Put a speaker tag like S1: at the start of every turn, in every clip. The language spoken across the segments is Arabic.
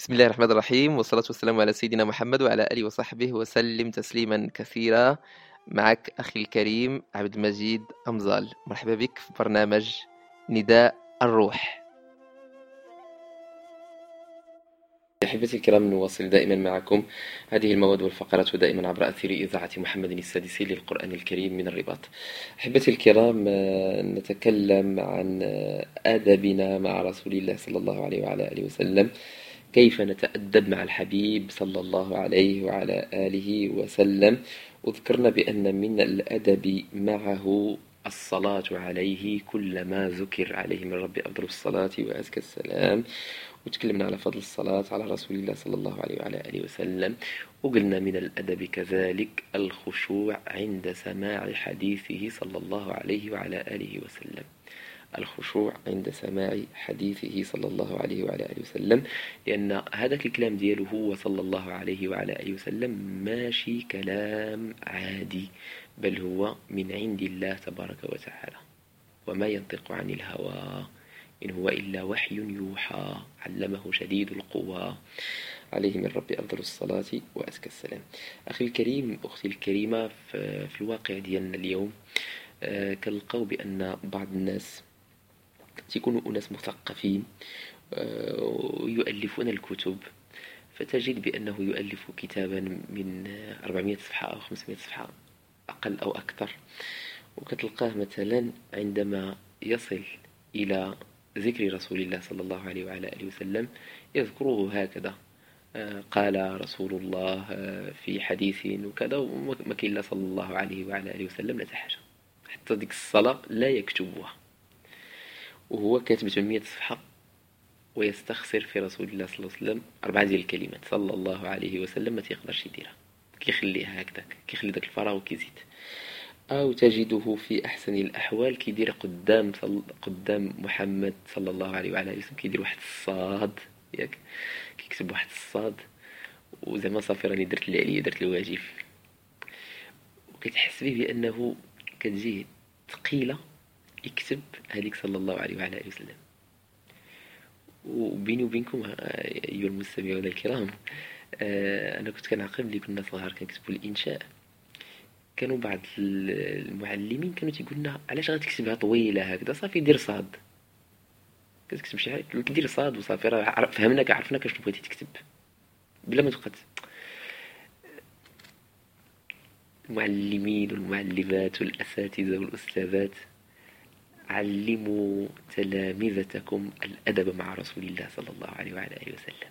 S1: بسم الله الرحمن الرحيم والصلاة والسلام على سيدنا محمد وعلى آله وصحبه وسلم تسليما كثيرا. معك أخي الكريم عبد المجيد أمزال. مرحبا بك في برنامج نداء الروح. أحبتي الكرام نواصل دائما معكم. هذه المواد والفقرات دائما عبر أثير إذاعة محمد السادس للقرآن الكريم من الرباط. أحبتي الكرام نتكلم عن آدابنا مع رسول الله صلى الله عليه وعلى آله وسلم. كيف نتأدب مع الحبيب صلى الله عليه وعلى آله وسلم؟ وذكرنا بأن من الأدب معه الصلاة عليه كلما ذكر عليه من رب أفضل الصلاة وأزكى السلام. وتكلمنا على فضل الصلاة على رسول الله صلى الله عليه وعلى آله وسلم. وقلنا من الأدب كذلك الخشوع عند سماع حديثه صلى الله عليه وعلى آله وسلم. الخشوع عند سماع حديثه صلى الله عليه وعلى آله وسلم لأن هذا الكلام دياله هو صلى الله عليه وعلى آله وسلم ماشي كلام عادي بل هو من عند الله تبارك وتعالى وما ينطق عن الهوى إن هو إلا وحي يوحى علمه شديد القوى. عليه من ربي أفضل الصلاة وأزكى السلام. أخي الكريم أختي الكريمة في الواقع ديالنا اليوم آه، كنلقاو بأن بعض الناس تيكونوا أناس مثقفين آه، ويؤلفون الكتب. فتجد بأنه يؤلف كتابا من 400 صفحة أو 500 صفحة أقل أو أكثر. وكتلقاه مثلا عندما يصل إلى ذكر رسول الله صلى الله عليه وعلى آله وسلم يذكره هكذا آه، قال رسول الله آه، في حديث وكذا وما كاين لا صلى الله عليه وعلى آله وسلم لا حاجة حتى ديك الصلاة لا يكتبها. وهو كاتب 800 صفحة ويستخسر في رسول الله صلى الله عليه وسلم أربعة ديال الكلمات. صلى الله عليه وسلم ما تيقدرش يديرها. كيخليها هكذاك كيخلي داك الفراغ وكيزيد. أو تجده في أحسن الأحوال كيدير قدام صل... قدام محمد صلى الله عليه وعلى آله وسلم كيدير واحد الصاد ياك كيكتب واحد الصاد. وزعما صافي راني درت اللي عليا درت الواجب. وكتحس به بأنه كتجيه ثقيلة يكتب هذيك صلى الله عليه وعلى آله وسلم. وبيني وبينكم أيها المستمعون الكرام آه، أنا كنت كنعقل ملي كنا صغار كنكتبوا الإنشاء. كانوا بعض المعلمين كانوا تيقول لنا علاش غتكتبها طويلة هكذا؟ صافي دير صاد. كتكتب شي حاجة دير صاد وصافي راه فهمناك عرفناك اشنو بغيتي تكتب. بلا ما تبقى المعلمين والمعلمات والأساتذة والأستاذات علموا تلامذتكم الأدب مع رسول الله صلى الله عليه وعلى آله وسلم.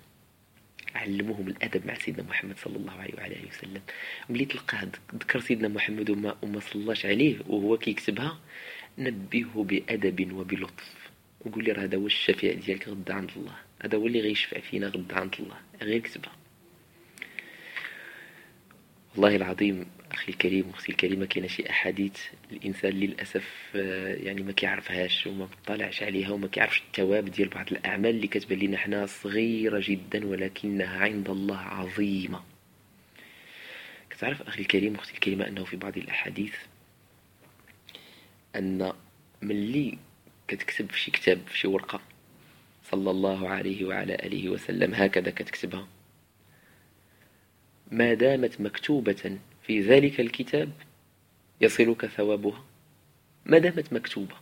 S1: علموهم الأدب مع سيدنا محمد صلى الله عليه وعلى آله وسلم. ملي تلقاه ذكر سيدنا محمد وما, وما صلاش عليه وهو كيكتبها نبهه بأدب وبلطف. وقول لي راه هذا هو الشفيع ديالك غدا عند الله. هذا هو اللي غيشفع فينا غدا عند الله. غير كتبها والله العظيم أخي الكريم وأختي الكريمة كاينة شي أحاديث الإنسان للأسف آه، يعني ما كيعرفهاش وما مطلعش عليها وما كيعرفش الثواب ديال بعض الأعمال اللي كتبان لنا حنا صغيرة جدا ولكنها عند الله عظيمة. كتعرف أخي الكريم وأختي الكريمة أنه في بعض الأحاديث أن ملي كتكتب في شي كتاب في شي ورقة صلى الله عليه وعلى آله وسلم هكذا كتكتبها ما دامت مكتوبة في ذلك الكتاب يصلك ثوابها. ما دامت مكتوبة.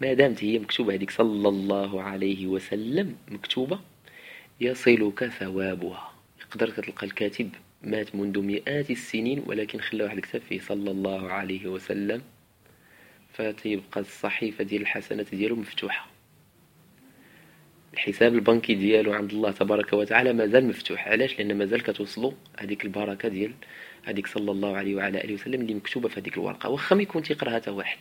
S1: ما دامت هي مكتوبة هذيك صلى الله عليه وسلم مكتوبة يصلك ثوابها. يقدر تلقى الكاتب مات منذ مئات السنين ولكن خلى واحد الكتاب فيه صلى الله عليه وسلم. فتيبقى الصحيفة ديال الحسنات ديالو مفتوحة. الحساب البنكي ديالو عند الله تبارك وتعالى مازال مفتوح. علاش؟ لأن مازال كتوصلو هذيك البركة ديال هذيك صلى الله عليه وعلى آله وسلم اللي مكتوبة في هذيك الورقة. واخا ما يكون تيقراها حتى واحد.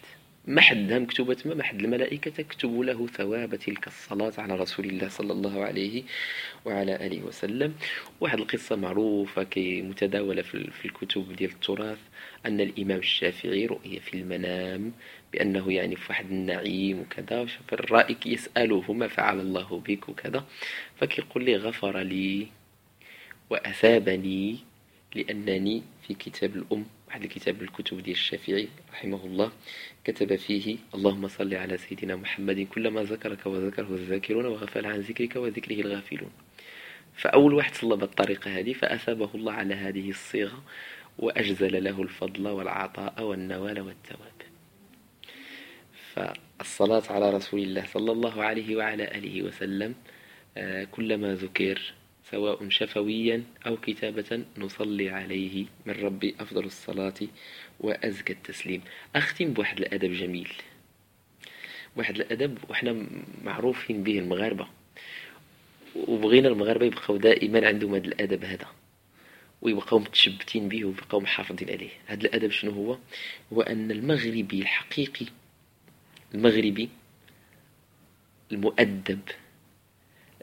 S1: ما حدها مكتوبة تما ما حد الملائكة تكتب له ثواب تلك الصلاة على رسول الله صلى الله عليه وعلى آله وسلم. واحد القصة معروفة كي متداولة في الكتب ديال التراث أن الإمام الشافعي رؤي في المنام بأنه يعني في واحد النعيم وكذا فالرائك يسأله ما فعل الله بك وكذا. فكيقول لي غفر لي وأثابني لأنني في كتاب الأم واحد الكتاب الكتب ديال الشافعي رحمه الله كتب فيه اللهم صل على سيدنا محمد كلما ذكرك وذكره الذاكرون وغفل عن ذكرك وذكره الغافلون. فأول واحد صلى بالطريقة هذه فأثابه الله على هذه الصيغة وأجزل له الفضل والعطاء والنوال والثواب. فالصلاة على رسول الله صلى الله عليه وعلى آله وسلم آه، كلما ذكر سواء شفويا أو كتابة نصلي عليه من ربي أفضل الصلاة وأزكى التسليم. أختم بواحد الأدب جميل. واحد الأدب وإحنا معروفين به المغاربة. وبغينا المغاربة يبقاو دائما عندهم هذا الأدب هذا. ويبقاو متشبتين به ويبقاو محافظين عليه. هذا الأدب شنو هو؟ هو أن المغربي الحقيقي المغربي المؤدب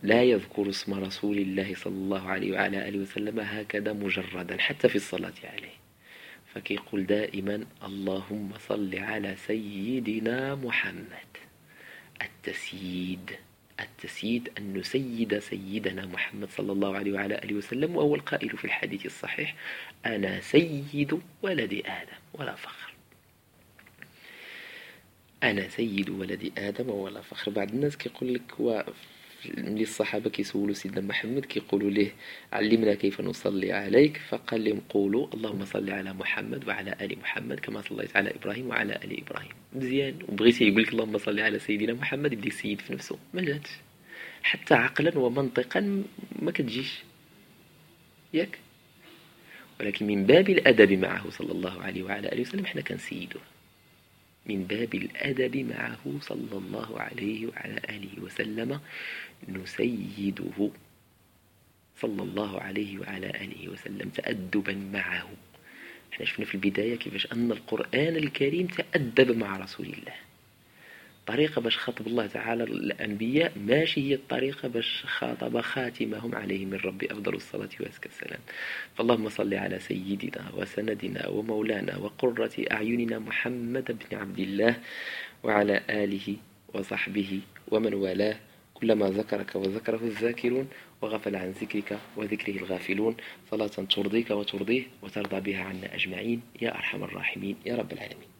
S1: لا يذكر اسم رسول الله صلى الله عليه وعلى آله وسلم هكذا مجردا حتى في الصلاة عليه. فكيقول دائما اللهم صل على سيدنا محمد. التسييد التسييد أن نسيد سيدنا محمد صلى الله عليه وعلى آله وسلم وهو القائل في الحديث الصحيح أنا سيد ولد آدم ولا فخر. أنا سيد ولد آدم ولا فخر. بعض الناس كيقول لك ملي الصحابة كيسولوا سيدنا محمد كيقولوا ليه علمنا كيف نصلي عليك؟ فقال لهم قولوا اللهم صل على محمد وعلى آل محمد كما صليت على إبراهيم وعلى آل إبراهيم. مزيان. وبغيتي يقول لك اللهم صل على سيدنا محمد يبدا السيد في نفسه. ما جاتش. حتى عقلا ومنطقا ما كتجيش. ياك. ولكن من باب الأدب معه صلى الله عليه وعلى آله وسلم إحنا كنسيدوه. من باب الأدب معه صلى الله عليه وعلى آله وسلم نسيده صلى الله عليه وعلى آله وسلم تأدبا معه. إحنا شفنا في البداية كيفاش أن القرآن الكريم تأدب مع رسول الله. طريقة باش خاطب الله تعالى الأنبياء ماشي هي الطريقة باش خاطب خاتمهم عليه من ربي أفضل الصلاة وأزكى السلام. فاللهم صل على سيدنا وسندنا ومولانا وقرة أعيننا محمد بن عبد الله وعلى آله وصحبه ومن والاه. كلما ذكرك وذكره الذاكرون وغفل عن ذكرك وذكره الغافلون. صلاة ترضيك وترضيه وترضى بها عنا أجمعين. يا أرحم الراحمين. يا رب العالمين.